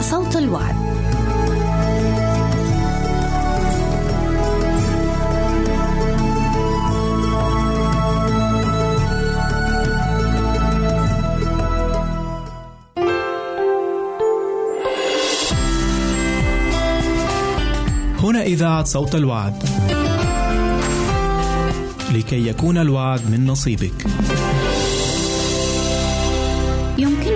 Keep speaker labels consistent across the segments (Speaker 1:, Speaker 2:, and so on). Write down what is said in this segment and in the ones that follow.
Speaker 1: صوت الوعد.
Speaker 2: هنا إذاعة صوت الوعد. لكي يكون الوعد من نصيبك.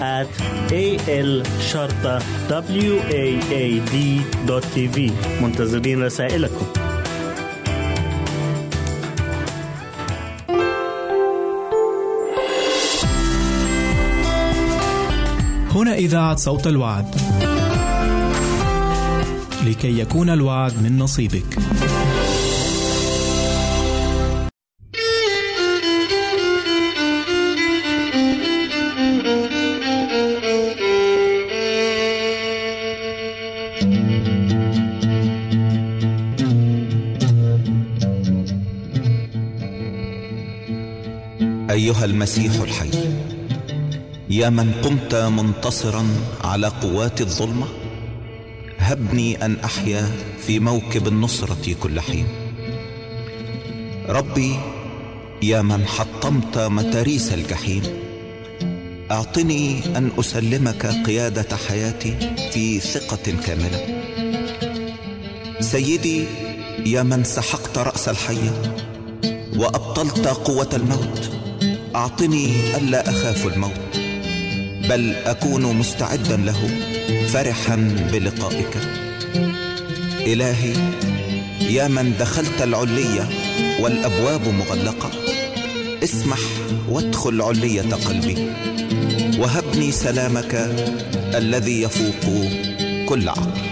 Speaker 3: at a l شرطة w a a d دوت تي في منتظرين رسائلكم
Speaker 2: هنا إذاعة صوت الوعد. لكي يكون الوعد من نصيبك.
Speaker 4: أيها المسيح الحي يا من قمت منتصرا على قوات الظلمة هبني أن أحيا في موكب النصرة كل حين. ربي يا من حطمت متاريس الجحيم أعطني أن أسلمك قيادة حياتي في ثقة كاملة. سيدي يا من سحقت رأس الحيه وأبطلت قوة الموت أعطني ألا أخاف الموت بل أكون مستعدا له فرحا بلقائك. إلهي يا من دخلت العلية والأبواب مغلقة اسمح وادخل علية قلبي وهبني سلامك الذي يفوق كل عقل.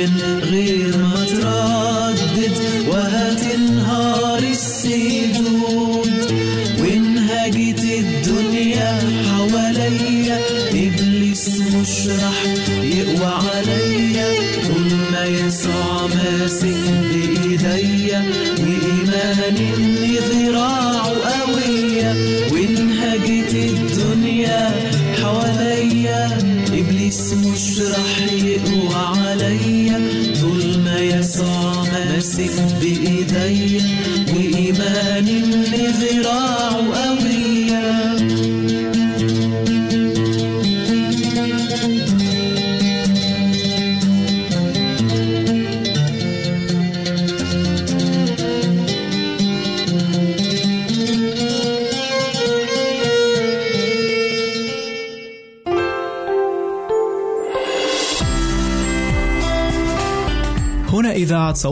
Speaker 5: غير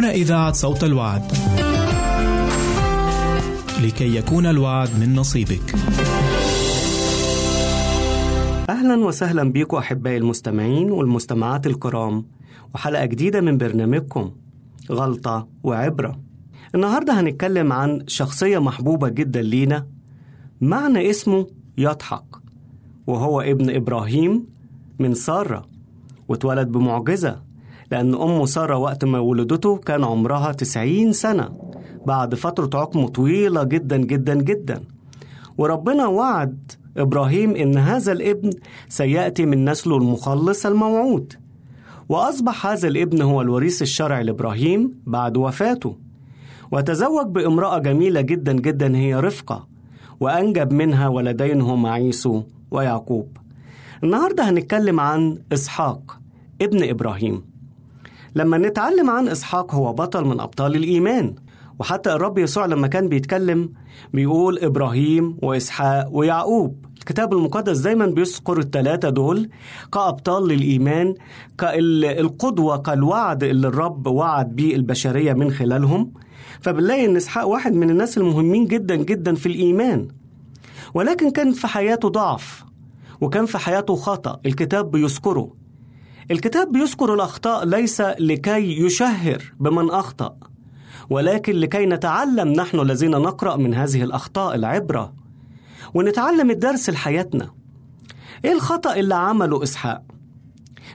Speaker 2: هنا إذاعة صوت الوعد. لكي يكون الوعد من نصيبك.
Speaker 6: أهلا وسهلا بيكم أحبائي المستمعين والمستمعات الكرام وحلقة جديدة من برنامجكم غلطة وعبرة النهاردة هنتكلم عن شخصية محبوبة جدا لينا معنى اسمه يضحك وهو ابن إبراهيم من سارة واتولد بمعجزة لأن أمه سارة وقت ما ولدته كان عمرها 90 سنة بعد فترة عقم طويلة جدا جدا جدا. وربنا وعد إبراهيم إن هذا الابن سيأتي من نسله المخلص الموعود. وأصبح هذا الابن هو الوريث الشرعي لإبراهيم بعد وفاته. وتزوج بامرأة جميلة جدا جدا هي رفقة. وأنجب منها ولدين هما عيسو ويعقوب. النهاردة هنتكلم عن إسحاق ابن إبراهيم. لما نتعلم عن إسحاق هو بطل من أبطال الإيمان. وحتى الرب يسوع لما كان بيتكلم بيقول إبراهيم وإسحاق ويعقوب. الكتاب المقدس دايما بيذكر الثلاثة دول كأبطال للإيمان كالقدوة كالوعد اللي الرب وعد بيه البشرية من خلالهم. فبنلاقي إن إسحاق واحد من الناس المهمين جدا جدا في الإيمان. ولكن كان في حياته ضعف وكان في حياته خطأ. الكتاب بيذكره. الكتاب بيذكر الأخطاء ليس لكي يشهر بمن أخطأ ولكن لكي نتعلم نحن الذين نقرأ من هذه الأخطاء العبرة ونتعلم الدرس لحياتنا إيه الخطأ اللي عمله إسحاق؟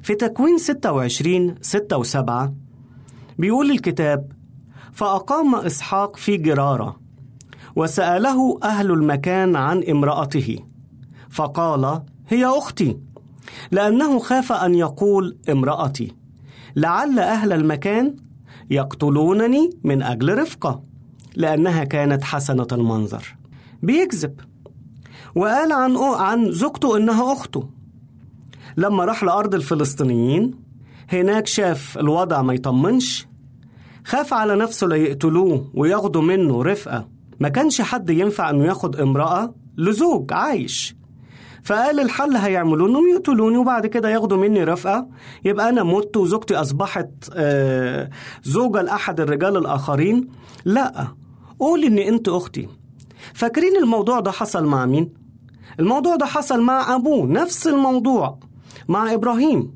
Speaker 6: في تكوين 26 6 و7 بيقول الكتاب فأقام إسحاق في جرارة وسأله أهل المكان عن امرأته فقال هي أختي لأنه خاف أن يقول امرأتي لعل أهل المكان يقتلونني من أجل رفقة لأنها كانت حسنة المنظر. بيكذب. وقال عن عن زوجته إنها أخته. لما راح لأرض الفلسطينيين هناك شاف الوضع ما يطمنش خاف على نفسه ليقتلوه وياخدوا منه رفقة. ما كانش حد ينفع إنه ياخد امرأة لزوج عايش. فقال الحل هيعملوا انهم يقتلوني وبعد كده ياخدوا مني رفقة. يبقى أنا مت وزوجتي أصبحت آه، زوجة لأحد الرجال الآخرين. لا قول ان أنت أختي. فاكرين الموضوع ده حصل مع مين؟ الموضوع ده حصل مع أبوه نفس الموضوع مع إبراهيم.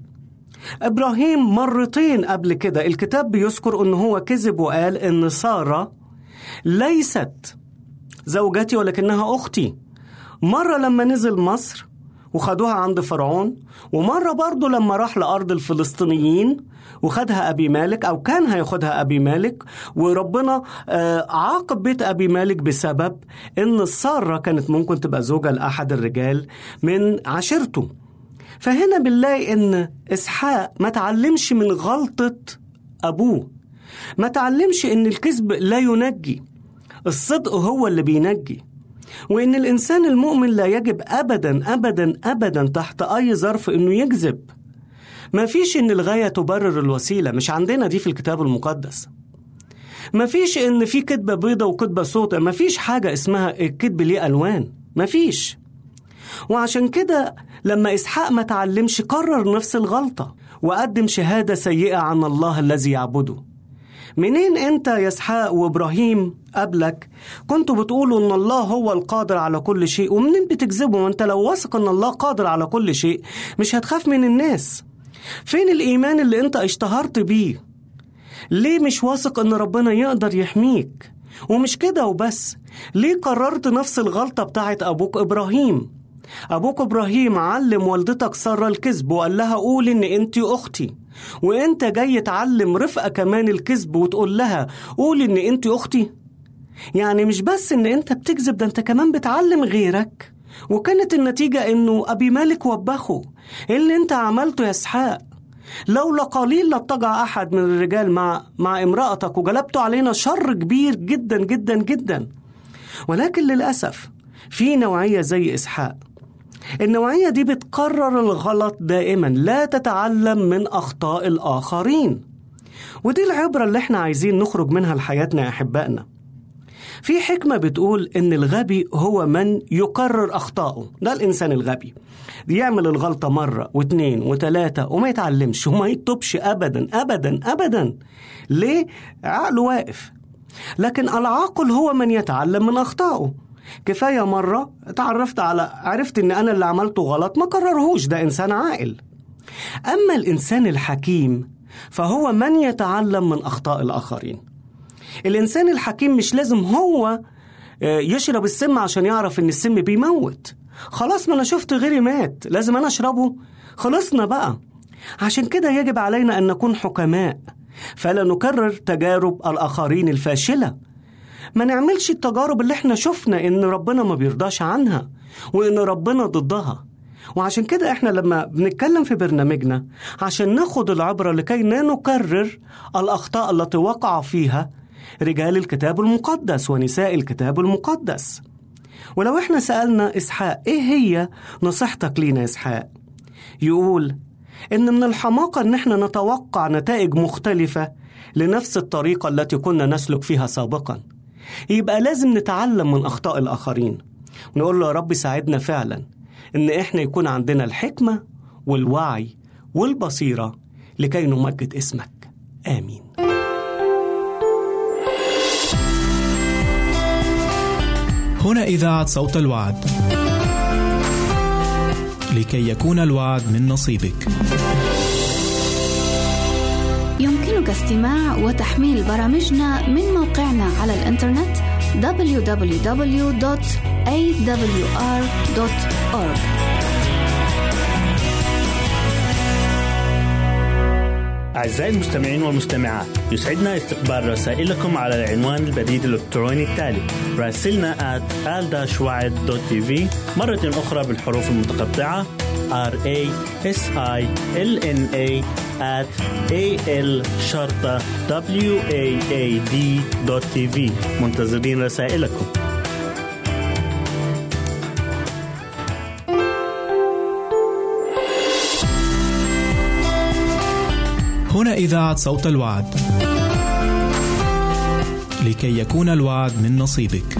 Speaker 6: إبراهيم مرتين قبل كده الكتاب بيذكر إن هو كذب وقال إن سارة ليست زوجتي ولكنها أختي. مرة لما نزل مصر وخدوها عند فرعون ومرة برضه لما راح لأرض الفلسطينيين وخدها أبي مالك أو كان هياخدها أبي مالك وربنا آه، عاقب بيت أبي مالك بسبب إن السارة كانت ممكن تبقى زوجة لأحد الرجال من عشيرته. فهنا بنلاقي إن إسحاق ما تعلمش من غلطة أبوه. ما تعلمش إن الكذب لا ينجي الصدق هو اللي بينجي. وإن الإنسان المؤمن لا يجب أبدا أبدا أبدا تحت أي ظرف إنه يكذب. ما فيش إن الغاية تبرر الوسيلة مش عندنا دي في الكتاب المقدس. ما فيش إن في كذبة بيضة وكذبة سوداء ما فيش حاجة اسمها الكذب ليه ألوان. ما فيش. وعشان كده لما إسحاق ما تعلمش قرر نفس الغلطة وقدم شهادة سيئة عن الله الذي يعبده. منين أنت يا إسحاق وإبراهيم قبلك؟ كنتوا بتقولوا إن الله هو القادر على كل شيء ومنين بتكذبوا؟ وانت لو واثق إن الله قادر على كل شيء مش هتخاف من الناس. فين الإيمان اللي أنت اشتهرت بيه؟ ليه مش واثق إن ربنا يقدر يحميك؟ ومش كده وبس ليه قررت نفس الغلطة بتاعت أبوك إبراهيم؟ أبوك إبراهيم علم والدتك سارة الكذب وقال لها قول إن أنت أختي. وأنت جاي تعلم رفقة كمان الكذب وتقول لها قول إن أنت أختي. يعني مش بس إن أنت بتكذب ده أنت كمان بتعلم غيرك. وكانت النتيجة إنه أبي مالك وبخه. إيه اللي أنت عملته يا إسحاق. لولا قليل لاتجع أحد من الرجال مع مع امرأتك وجلبتوا علينا شر كبير جدا جدا جدا. ولكن للأسف في نوعية زي إسحاق. النوعية دي بتقرر الغلط دائما. لا تتعلم من أخطاء الآخرين. ودي العبرة اللي إحنا عايزين نخرج منها لحياتنا يا أحبائنا. في حكمة بتقول إن الغبي هو من يكرر أخطائه ده الإنسان الغبي. يعمل الغلطة مرة واتنين وتلاتة وما يتعلمش وما يتوبش أبدا أبدا أبدا. ليه؟ عقله واقف. لكن العاقل هو من يتعلم من أخطائه كفاية مرة اتعرفت على عرفت إن أنا اللي عملته غلط ما كررهوش ده إنسان عاقل. أما الإنسان الحكيم فهو من يتعلم من أخطاء الآخرين. الإنسان الحكيم مش لازم هو يشرب السم عشان يعرف إن السم بيموت. خلاص ما أنا شفت غيري مات لازم أنا أشربه. خلصنا بقى. عشان كده يجب علينا أن نكون حكماء. فلا نكرر تجارب الآخرين الفاشلة. ما نعملش التجارب اللي إحنا شفنا إن ربنا ما بيرضاش عنها وإن ربنا ضدها. وعشان كده إحنا لما بنتكلم في برنامجنا عشان ناخد العبرة لكي لا نكرر الأخطاء التي وقع فيها رجال الكتاب المقدس ونساء الكتاب المقدس. ولو إحنا سألنا إسحاق إيه هي نصيحتك لينا إسحاق؟ يقول إن من الحماقة إن إحنا نتوقع نتائج مختلفة لنفس الطريقة التي كنا نسلك فيها سابقا. يبقى لازم نتعلم من أخطاء الآخرين ونقول له يا رب ساعدنا فعلا إن إحنا يكون عندنا الحكمة والوعي والبصيرة لكي نمجد اسمك آمين
Speaker 7: هنا إذاعة صوت الوعد. لكي يكون الوعد من نصيبك.
Speaker 1: يمكنك استماع وتحميل برامجنا من موقعنا على الإنترنت www.awr.org
Speaker 3: أعزائي المستمعين والمستمعات يسعدنا استقبال رسائلكم على العنوان البريد الإلكتروني التالي راسلنا at مرة أخرى بالحروف المتقطعة r a s i l n a at a l شرطة w a a d tv منتظرين رسائلكم
Speaker 7: هنا إذاعة صوت الوعد. لكي يكون الوعد من نصيبك.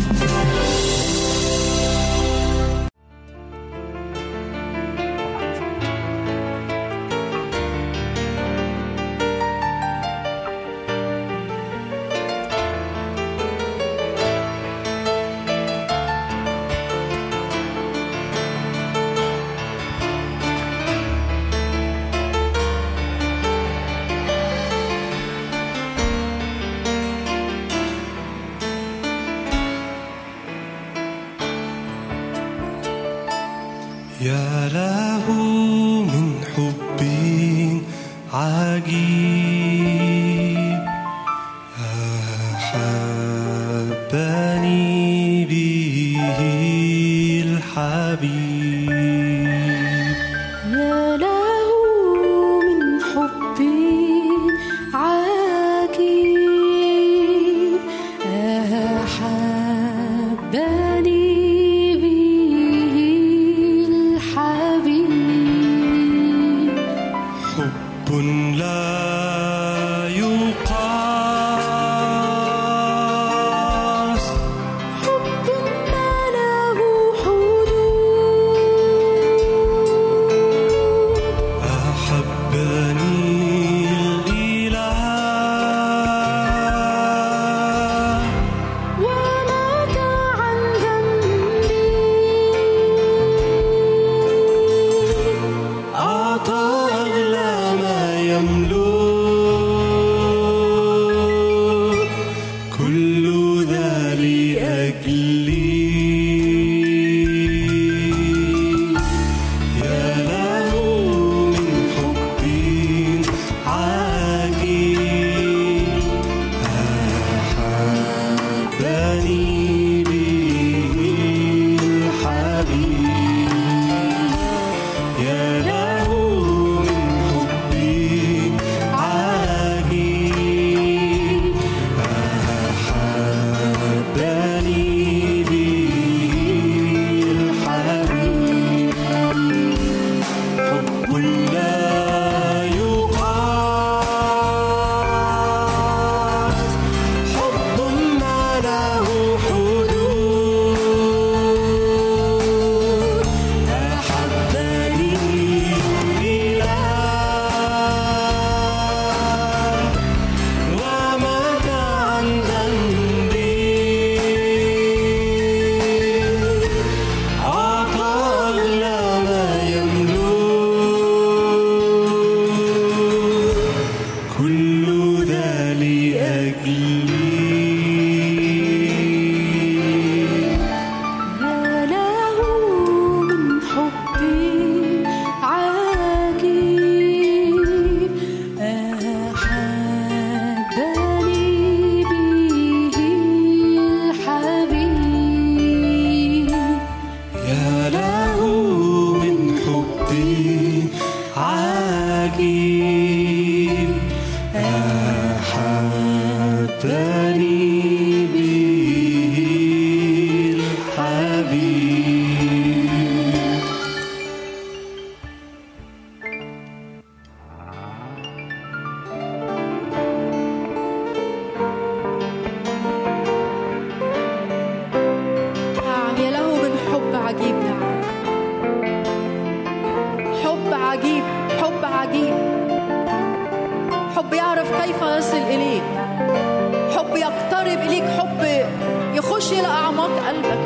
Speaker 8: يخش إلى أعماق قلبك.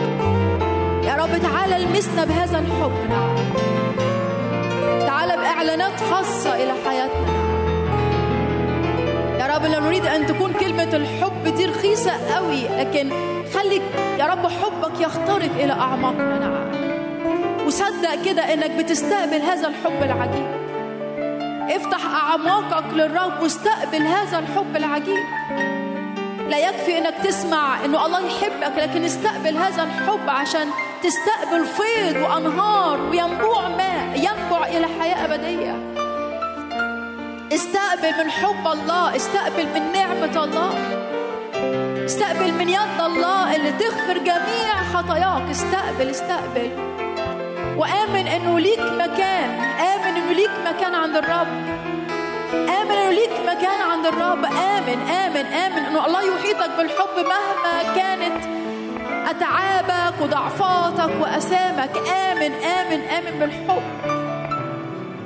Speaker 8: يا رب تعالى المسنا بهذا الحب نعم. تعالى بإعلانات خاصة إلى حياتنا يا رب لا نريد أن تكون كلمة الحب دي رخيصة قوي لكن خلي يا رب حبك يخترق إلى أعماقنا نعم. وصدق كده إنك بتستقبل هذا الحب العجيب. افتح أعماقك للرب واستقبل هذا الحب العجيب. لا يكفي إنك تسمع إنه الله يحبك لكن استقبل هذا الحب عشان تستقبل فيض وأنهار وينبوع ماء ينبع إلى حياة أبدية. استقبل من حب الله استقبل من نعمة الله. استقبل من يد الله اللي تغفر جميع خطاياك. استقبل استقبل. وآمن إنه ليك مكان آمن إنه ليك مكان عند الرب. آمن إنه ليك مكان عند الرب. آمن آمن آمن إنه الله يحيطك بالحب مهما كانت. أتعابك وضعفاتك وأسامك. آمن آمن آمن بالحب.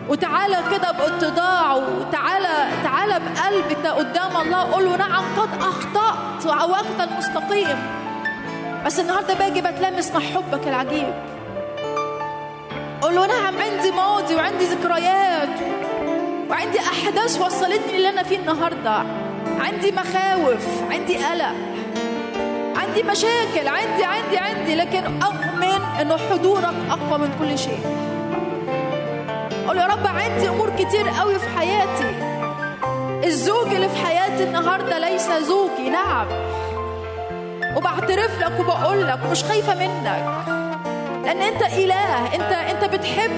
Speaker 8: وتعالى كده باتضاع وتعالى تعالى بقلبك قدام الله. قول له نعم قد أخطأت وعوجت المستقيم بس النهارده باجي بتلمس مع حبك العجيب. قول له نعم عندي ماضي وعندي ذكريات. وعندي أحداث وصلتني اللي أنا فيه النهارده. عندي مخاوف عندي قلق عندي مشاكل عندي عندي عندي لكن أؤمن انه حضورك أقوى من كل شيء. قول يا رب عندي أمور كتير قوي في حياتي. الزوج اللي في حياتي النهارده ليس زوجي نعم. وبعترف لك وبقول لك ومش خايفة منك. لأن أنت إله أنت أنت بتحب.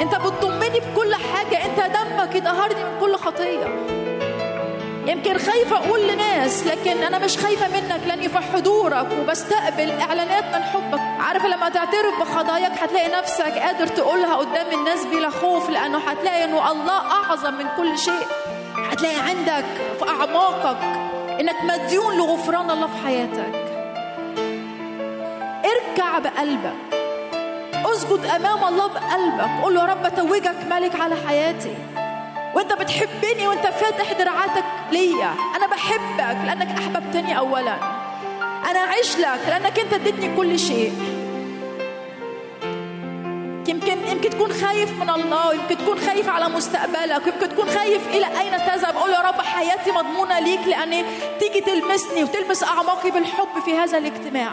Speaker 8: أنت بتضمني بكل حاجة. انت دمك يطهرني من كل خطية. يمكن خايفه أقول لناس لكن أنا مش خايفة منك لاني في حضورك وبستقبل إعلانات من حبك. عارف لما تعترف بخطاياك هتلاقي نفسك قادر تقولها قدام الناس بلا خوف لأنه هتلاقي إنه الله أعظم من كل شيء. هتلاقي عندك في أعماقك إنك مديون لغفران الله في حياتك. اركع بقلبك. أسجد أمام الله بقلبك. قول له يا رب توجك ملك على حياتي. وأنت بتحبني وأنت فاتح دراعاتك ليا. أنا بحبك لأنك أحببتني اولا. أنا أعيش لك لأنك أنت اديتني كل شيء. يمكن يمكن تكون خايف من الله يمكن تكون خايف على مستقبلك يمكن تكون خايف إلى أين تذهب. قول يا رب حياتي مضمونة ليك لأن تيجي تلمسني وتلمس أعماقي بالحب في هذا الاجتماع.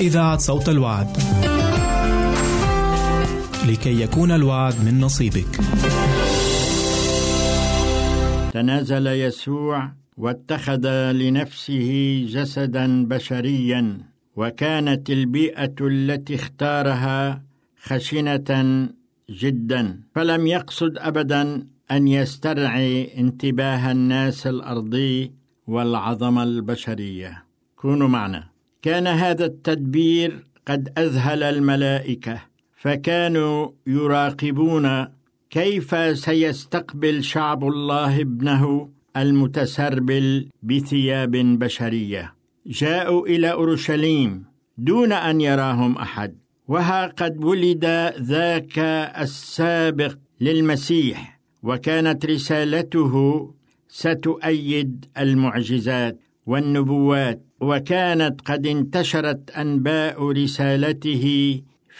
Speaker 2: إذاعة صوت الوعد. لكي يكون الوعد من نصيبك.
Speaker 9: تنازل يسوع واتخذ لنفسه جسدا بشريا وكانت البيئة التي اختارها خشنة جدا فلم يقصد أبدا أن يسترعي انتباه الناس الأرضي والعظمة البشرية كونوا معنا كان هذا التدبير قد أذهل الملائكة فكانوا يراقبون كيف سيستقبل شعب الله ابنه المتسربل بثياب بشرية. جاءوا إلى أورشليم دون أن يراهم أحد وها قد ولد ذاك السابق للمسيح وكانت رسالته ستؤيد المعجزات والنبوات. وكانت قد انتشرت أنباء رسالته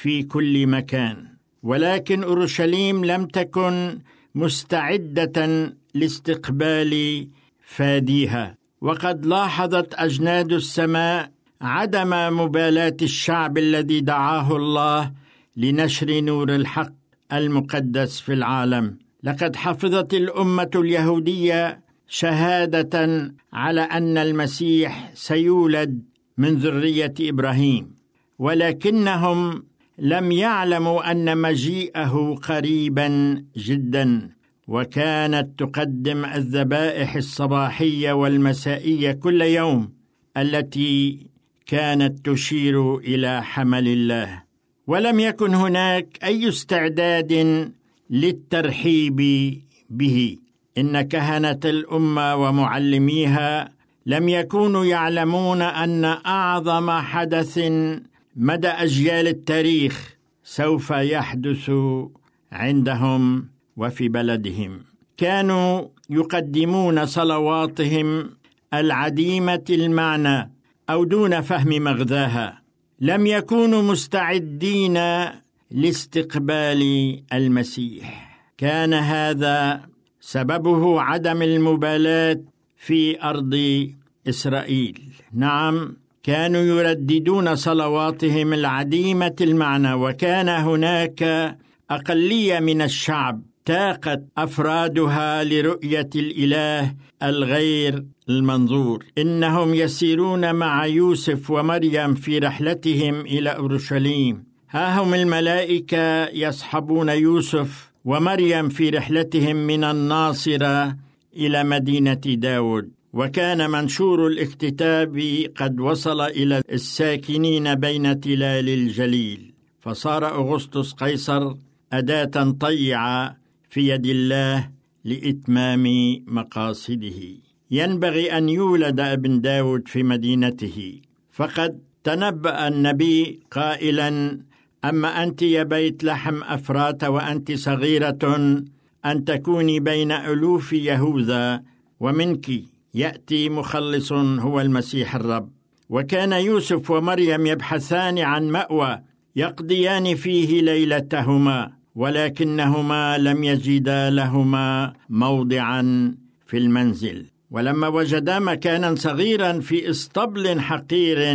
Speaker 9: في كل مكان. ولكن أورشليم لم تكن مستعدة لاستقبال فاديها. وقد لاحظت أجناد السماء عدم مبالاة الشعب الذي دعاه الله لنشر نور الحق المقدس في العالم. لقد حفظت الأمة اليهودية شهادة على أن المسيح سيولد من ذرية إبراهيم ولكنهم لم يعلموا أن مجيئه قريبا جدا وكانت تقدم الذبائح الصباحية والمسائية كل يوم التي كانت تشير إلى حمل الله. ولم يكن هناك أي استعداد للترحيب به. إن كهنة الأمة ومعلميها لم يكونوا يعلمون أن أعظم حدث مدى أجيال التاريخ سوف يحدث عندهم وفي بلدهم. كانوا يقدمون صلواتهم العديمة المعنى أو دون فهم مغزاها. لم يكونوا مستعدين لاستقبال المسيح. كان هذا سببه عدم المبالاة في أرض إسرائيل. نعم كانوا يرددون صلواتهم العديمة المعنى وكان هناك أقلية من الشعب تاقت أفرادها لرؤية الإله الغير المنظور. إنهم يسيرون مع يوسف ومريم في رحلتهم إلى أورشليم. ها هم الملائكة يصحبون يوسف ومريم في رحلتهم من الناصرة إلى مدينة داود. وكان منشور الاكتتاب قد وصل إلى الساكنين بين تلال الجليل. فصار أغسطس قيصر أداة طيعة في يد الله لإتمام مقاصده. ينبغي أن يولد ابن داود في مدينته. فقد تنبأ النبي قائلا أما أنت يا بيت لحم افرات وأنت صغيرة أن تكوني بين ألوف يهوذا ومنك يأتي مخلص هو المسيح الرب. وكان يوسف ومريم يبحثان عن مأوى يقضيان فيه ليلتهما ولكنهما لم يجدا لهما موضعا في المنزل. ولما وجدا مكانا صغيرا في اسطبل حقير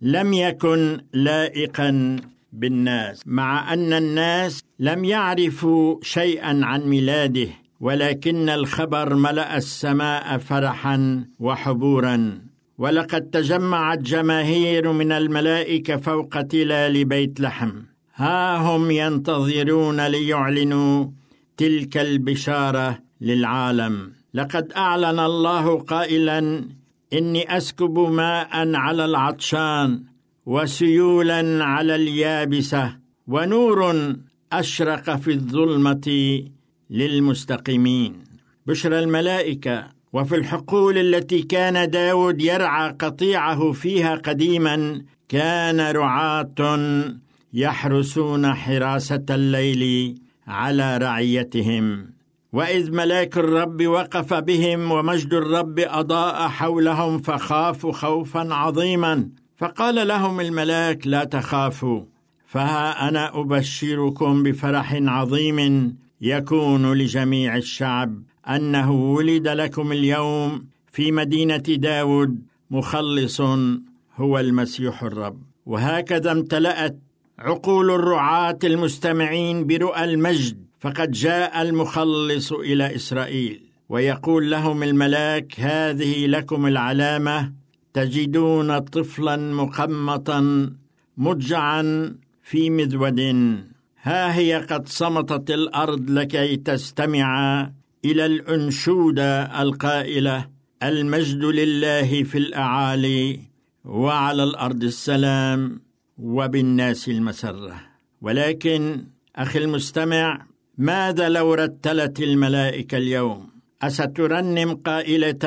Speaker 9: لم يكن لائقا بالناس مع أن الناس لم يعرفوا شيئا عن ميلاده ولكن الخبر ملأ السماء فرحا وحبورا. ولقد تجمعت جماهير من الملائكة فوق تلال بيت لحم. ها هم ينتظرون ليعلنوا تلك البشارة للعالم. لقد أعلن الله قائلا إني أسكب ماء على العطشان. وسيولا على اليابسة ونور أشرق في الظلمة للمستقيمين. بشرى الملائكة وفي الحقول التي كان داود يرعى قطيعه فيها قديما كان رعاة يحرسون حراسة الليل على رعيتهم. وإذ ملاك الرب وقف بهم ومجد الرب أضاء حولهم فخافوا خوفا عظيما. فقال لهم الملاك لا تخافوا فها أنا أبشركم بفرح عظيم يكون لجميع الشعب أنه ولد لكم اليوم في مدينة داود مخلص هو المسيح الرب. وهكذا امتلأت عقول الرعاة المستمعين برؤى المجد فقد جاء المخلص إلى إسرائيل. ويقول لهم الملاك هذه لكم العلامة تجدون طفلا مقمطا مضجعا في مذود. ها هي قد صمتت الأرض لكي تستمع إلى الانشوده القائلة المجد لله في الأعالي وعلى الأرض السلام وبالناس المسرة. ولكن أخي المستمع ماذا لو رتلت الملائكة اليوم؟ أسترنم قائلة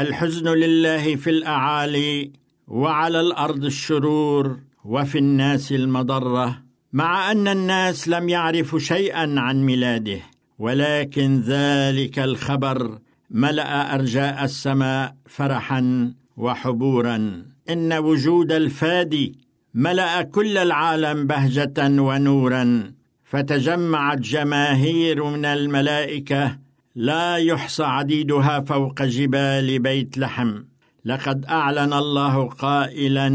Speaker 9: الحزن لله في الأعالي وعلى الأرض الشرور وفي الناس المضرة مع أن الناس لم يعرفوا شيئا عن ميلاده ولكن ذلك الخبر ملأ أرجاء السماء فرحا وحبورا. إن وجود الفادي ملأ كل العالم بهجة ونورا فتجمعت جماهير من الملائكة لا يحصى عديدها فوق جبال بيت لحم. لقد أعلن الله قائلا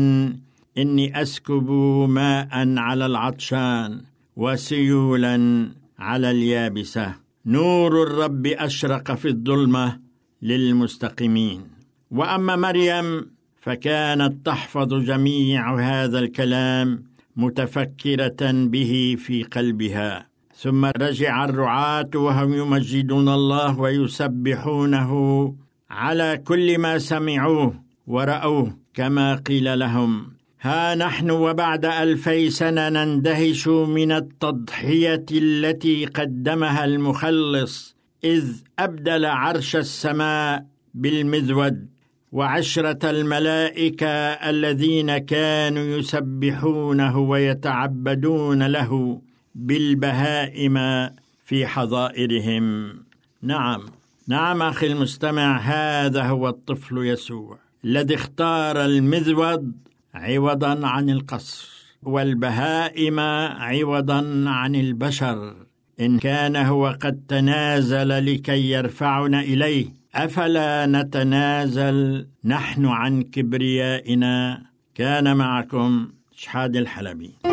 Speaker 9: إني أسكب ماء على العطشان وسيولا على اليابسة. نور الرب أشرق في الظلمة للمستقيمين. وأما مريم فكانت تحفظ جميع هذا الكلام متفكرة به في قلبها. ثم رجع الرعاة وهم يمجدون الله ويسبحونه على كل ما سمعوه ورأوه كما قيل لهم. ها نحن وبعد ألفي سنة نندهش من التضحية التي قدمها المخلص إذ أبدل عرش السماء بالمذود وعشرة الملائكة الذين كانوا يسبحونه ويتعبدون له. بالبهائم في حظائرهم. نعم. نعم أخي المستمع هذا هو الطفل يسوع الذي اختار المذود عوضا عن القصر والبهائم عوضا عن البشر. إن كان هو قد تنازل لكي يرفعنا إليه أفلا نتنازل؟ نحن عن كبريائنا. كان معكم شحاد الحلبي.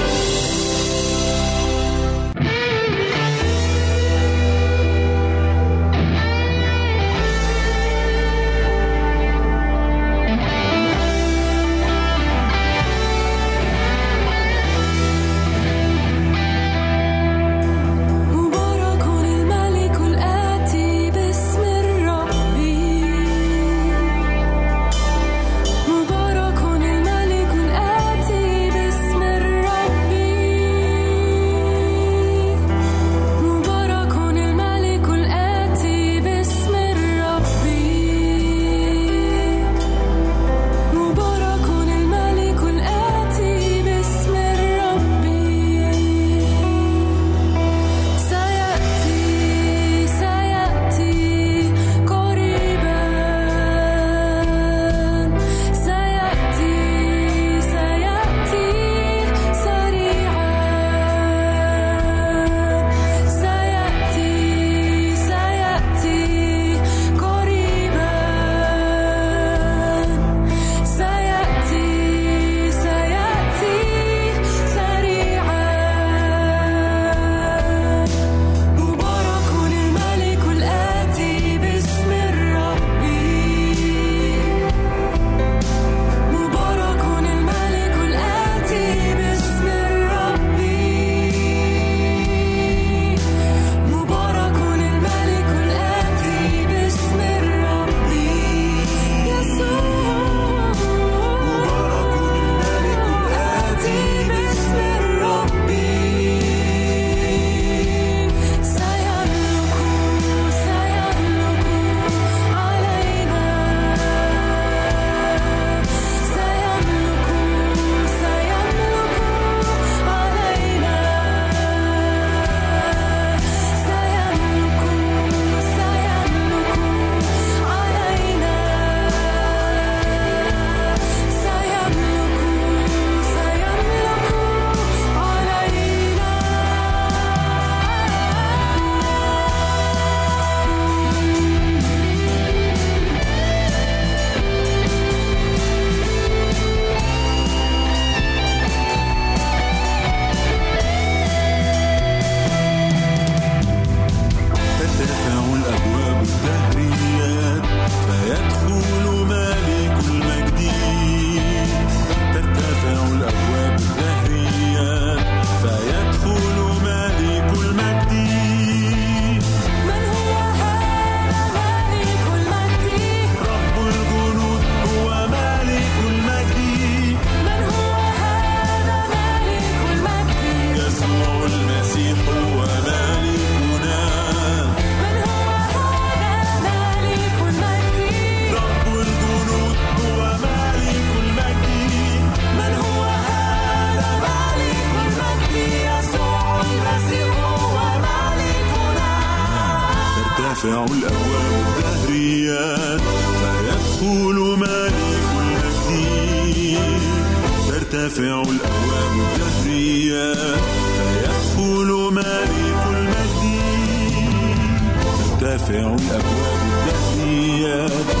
Speaker 10: film. Er wurde das hier.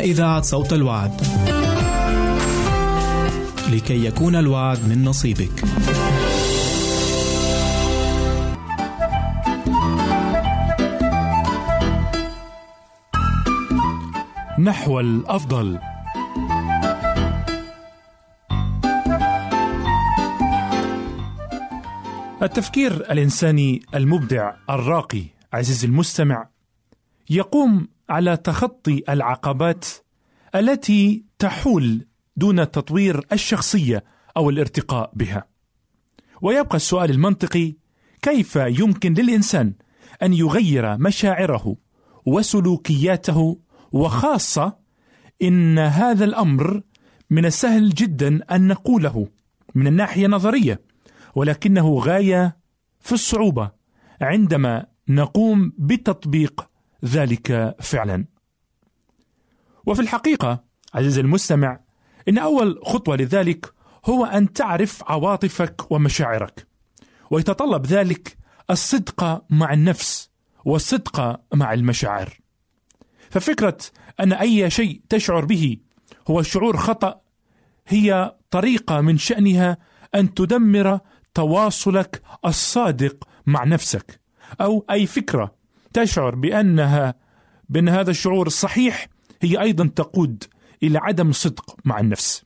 Speaker 2: إذاعة صوت الوعد. لكي يكون الوعد من نصيبك.
Speaker 11: نحو الأفضل. التفكير الإنساني المبدع الراقي عزيزي المستمع يقوم على تخطي العقبات التي تحول دون تطوير الشخصية أو الارتقاء بها. ويبقى السؤال المنطقي كيف يمكن للإنسان أن يغير مشاعره وسلوكياته؟ وخاصة إن هذا الأمر من السهل جدا أن نقوله من الناحية النظرية ولكنه غاية في الصعوبة عندما نقوم بتطبيق ذلك فعلا. وفي الحقيقة عزيزي المستمع إن أول خطوة لذلك هو أن تعرف عواطفك ومشاعرك. ويتطلب ذلك الصدق مع النفس والصدق مع المشاعر. ففكرة أن أي شيء تشعر به هو شعور خطأ هي طريقة من شأنها أن تدمر تواصلك الصادق مع نفسك أو أي فكرة تشعر بانها بأن هذا الشعور الصحيح هي أيضا تقود إلى عدم صدق مع النفس.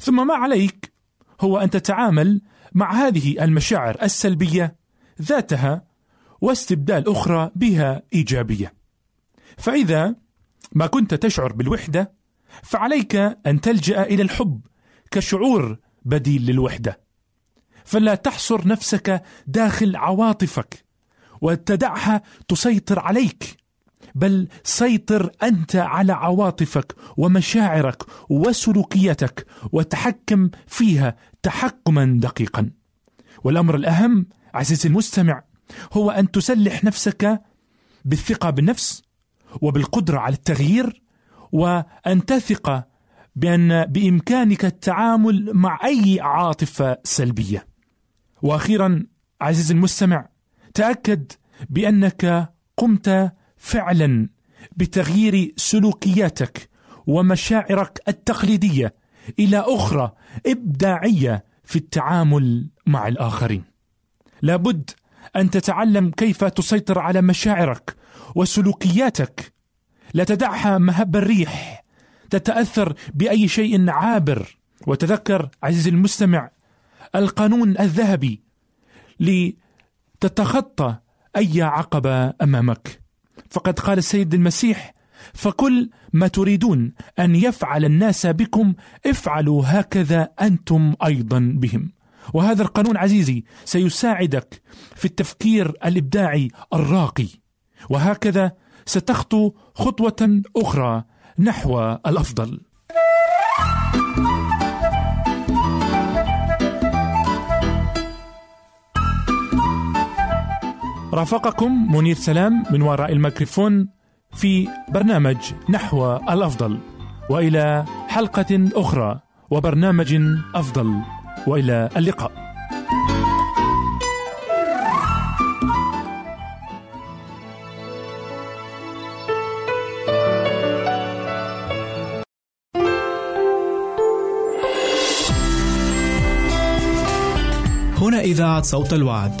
Speaker 11: ثم ما عليك هو أن تتعامل مع هذه المشاعر السلبية ذاتها واستبدال أخرى بها إيجابية. فإذا ما كنت تشعر بالوحدة فعليك أن تلجأ إلى الحب كشعور بديل للوحدة. فلا تحصر نفسك داخل عواطفك وتدعها تسيطر عليك بل سيطر أنت على عواطفك ومشاعرك وسلوكيتك وتحكم فيها تحكما دقيقا. والأمر الأهم عزيزي المستمع هو أن تسلح نفسك بالثقة بالنفس وبالقدرة على التغيير وأن تثق بأن بإمكانك التعامل مع أي عاطفة سلبية. وأخيرا عزيزي المستمع تأكد بأنك قمت فعلا بتغيير سلوكياتك ومشاعرك التقليدية إلى أخرى إبداعية في التعامل مع الآخرين. لابد أن تتعلم كيف تسيطر على مشاعرك وسلوكياتك. لا تدعها مهب الريح. تتأثر بأي شيء عابر. وتذكر عزيزي المستمع القانون الذهبي لتتخطى أي عقبة أمامك. فقد قال السيد المسيح فكل ما تريدون أن يفعل الناس بكم افعلوا هكذا أنتم أيضا بهم. وهذا القانون عزيزي سيساعدك في التفكير الإبداعي الراقي. وهكذا ستخطو خطوة أخرى نحو الأفضل. رافقكم منير سلام من وراء الميكروفون في برنامج نحو الأفضل. وإلى حلقة أخرى وبرنامج أفضل. وإلى اللقاء.
Speaker 2: هنا إذاعة صوت الوعد.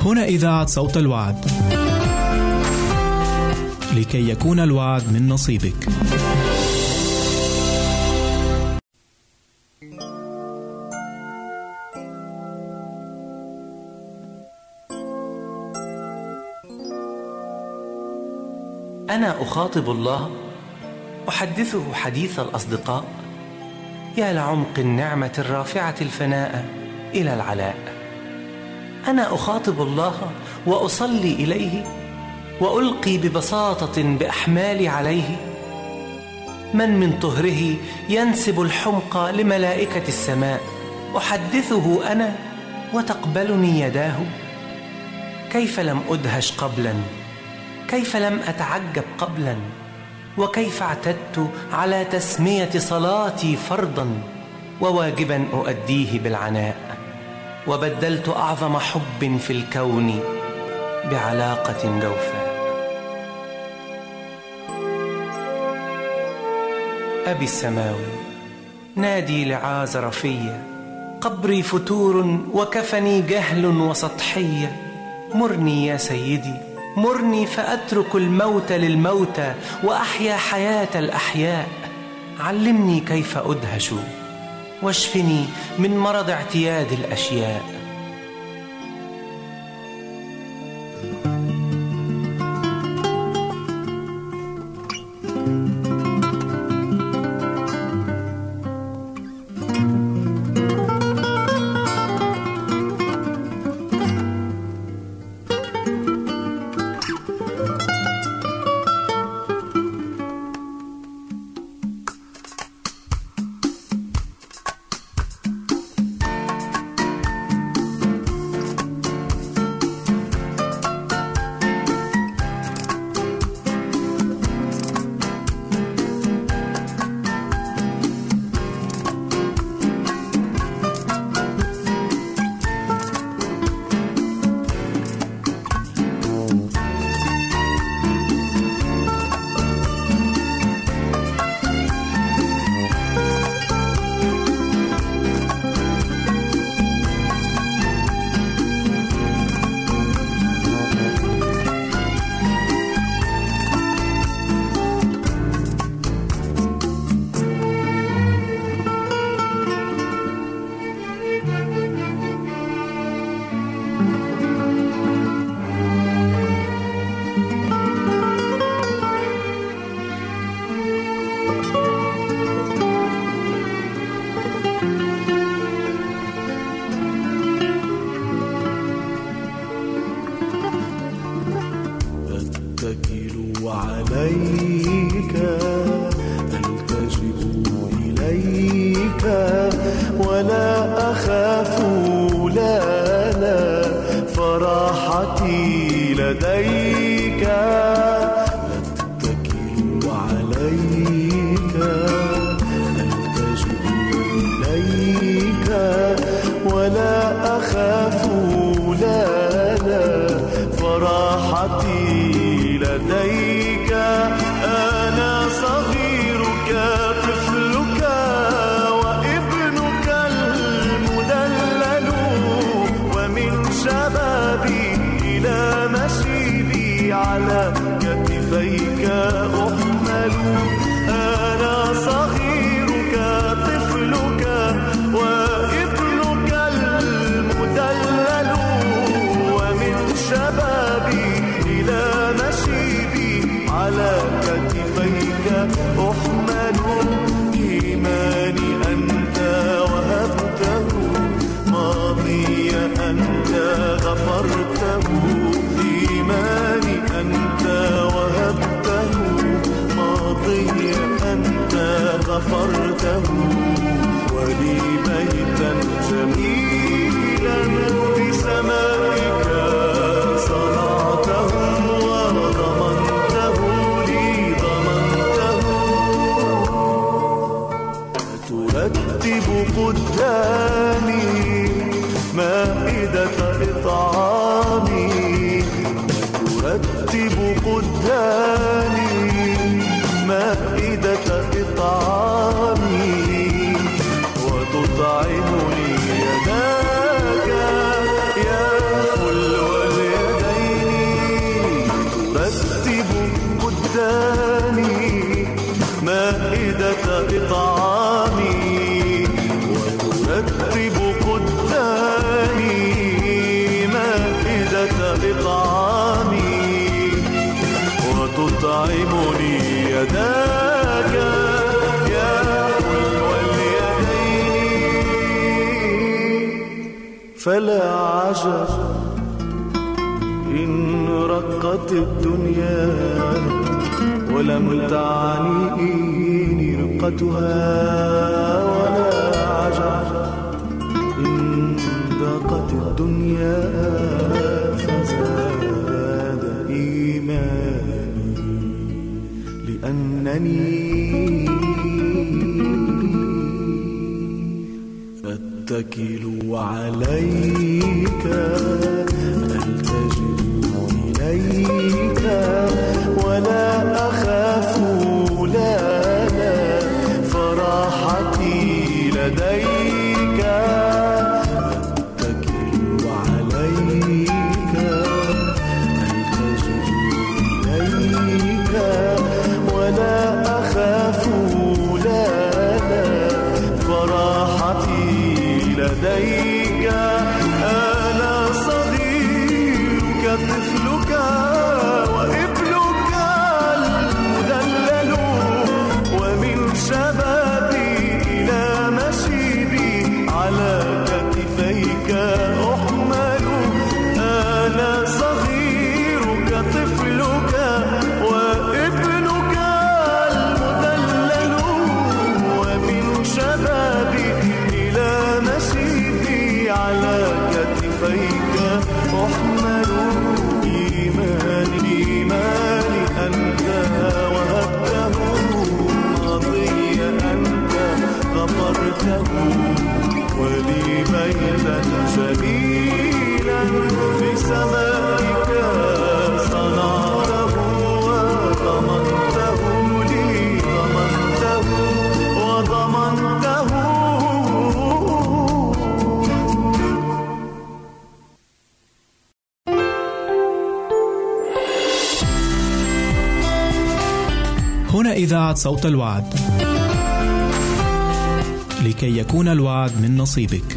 Speaker 2: هنا إذاعة صوت الوعد. لكي يكون الوعد من نصيبك.
Speaker 12: أنا أخاطب الله أحدثه حديث الأصدقاء يا لعمق النعمة الرافعة الفناء إلى العلاء أنا أخاطب الله وأصلي إليه وألقي ببساطة بأحمالي عليه. من من طهره ينسب الحمق لملائكة السماء أحدثه أنا وتقبلني يداه. كيف لم أدهش قبلا؟ كيف لم أتعجب قبلا؟ وكيف اعتدت على تسمية صلاتي فرضا؟ وواجبا أؤديه بالعناء. وبدلت أعظم حب في الكون بعلاقة جوفاء. أبي السماوي نادي لعازر فيا قبري فتور وكفني جهل وسطحيه مرني يا سيدي مرني فأترك الموت للموتى وأحيا حياة الأحياء. علمني كيف أدهش واشفني من مرض اعتياد
Speaker 10: الأشياء. فلا عجب إن رقت الدنيا ولم تعنيني رقتها ولا عجب إن ضاقت الدنيا فزاد إيماني لأنني أتكل عليك صنعته وضمنته لي ضمنته وضمنته
Speaker 2: هنا إذاعة صوت الوعد. لكي يكون الوعد من نصيبك.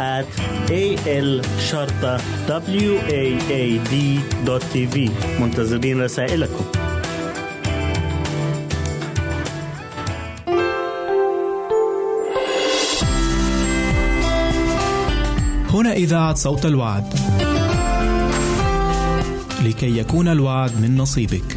Speaker 3: at a l شرطة w a a d tv منتظرين رسائلكم
Speaker 2: هنا إذاعة صوت الوعد. لكي يكون الوعد من نصيبك.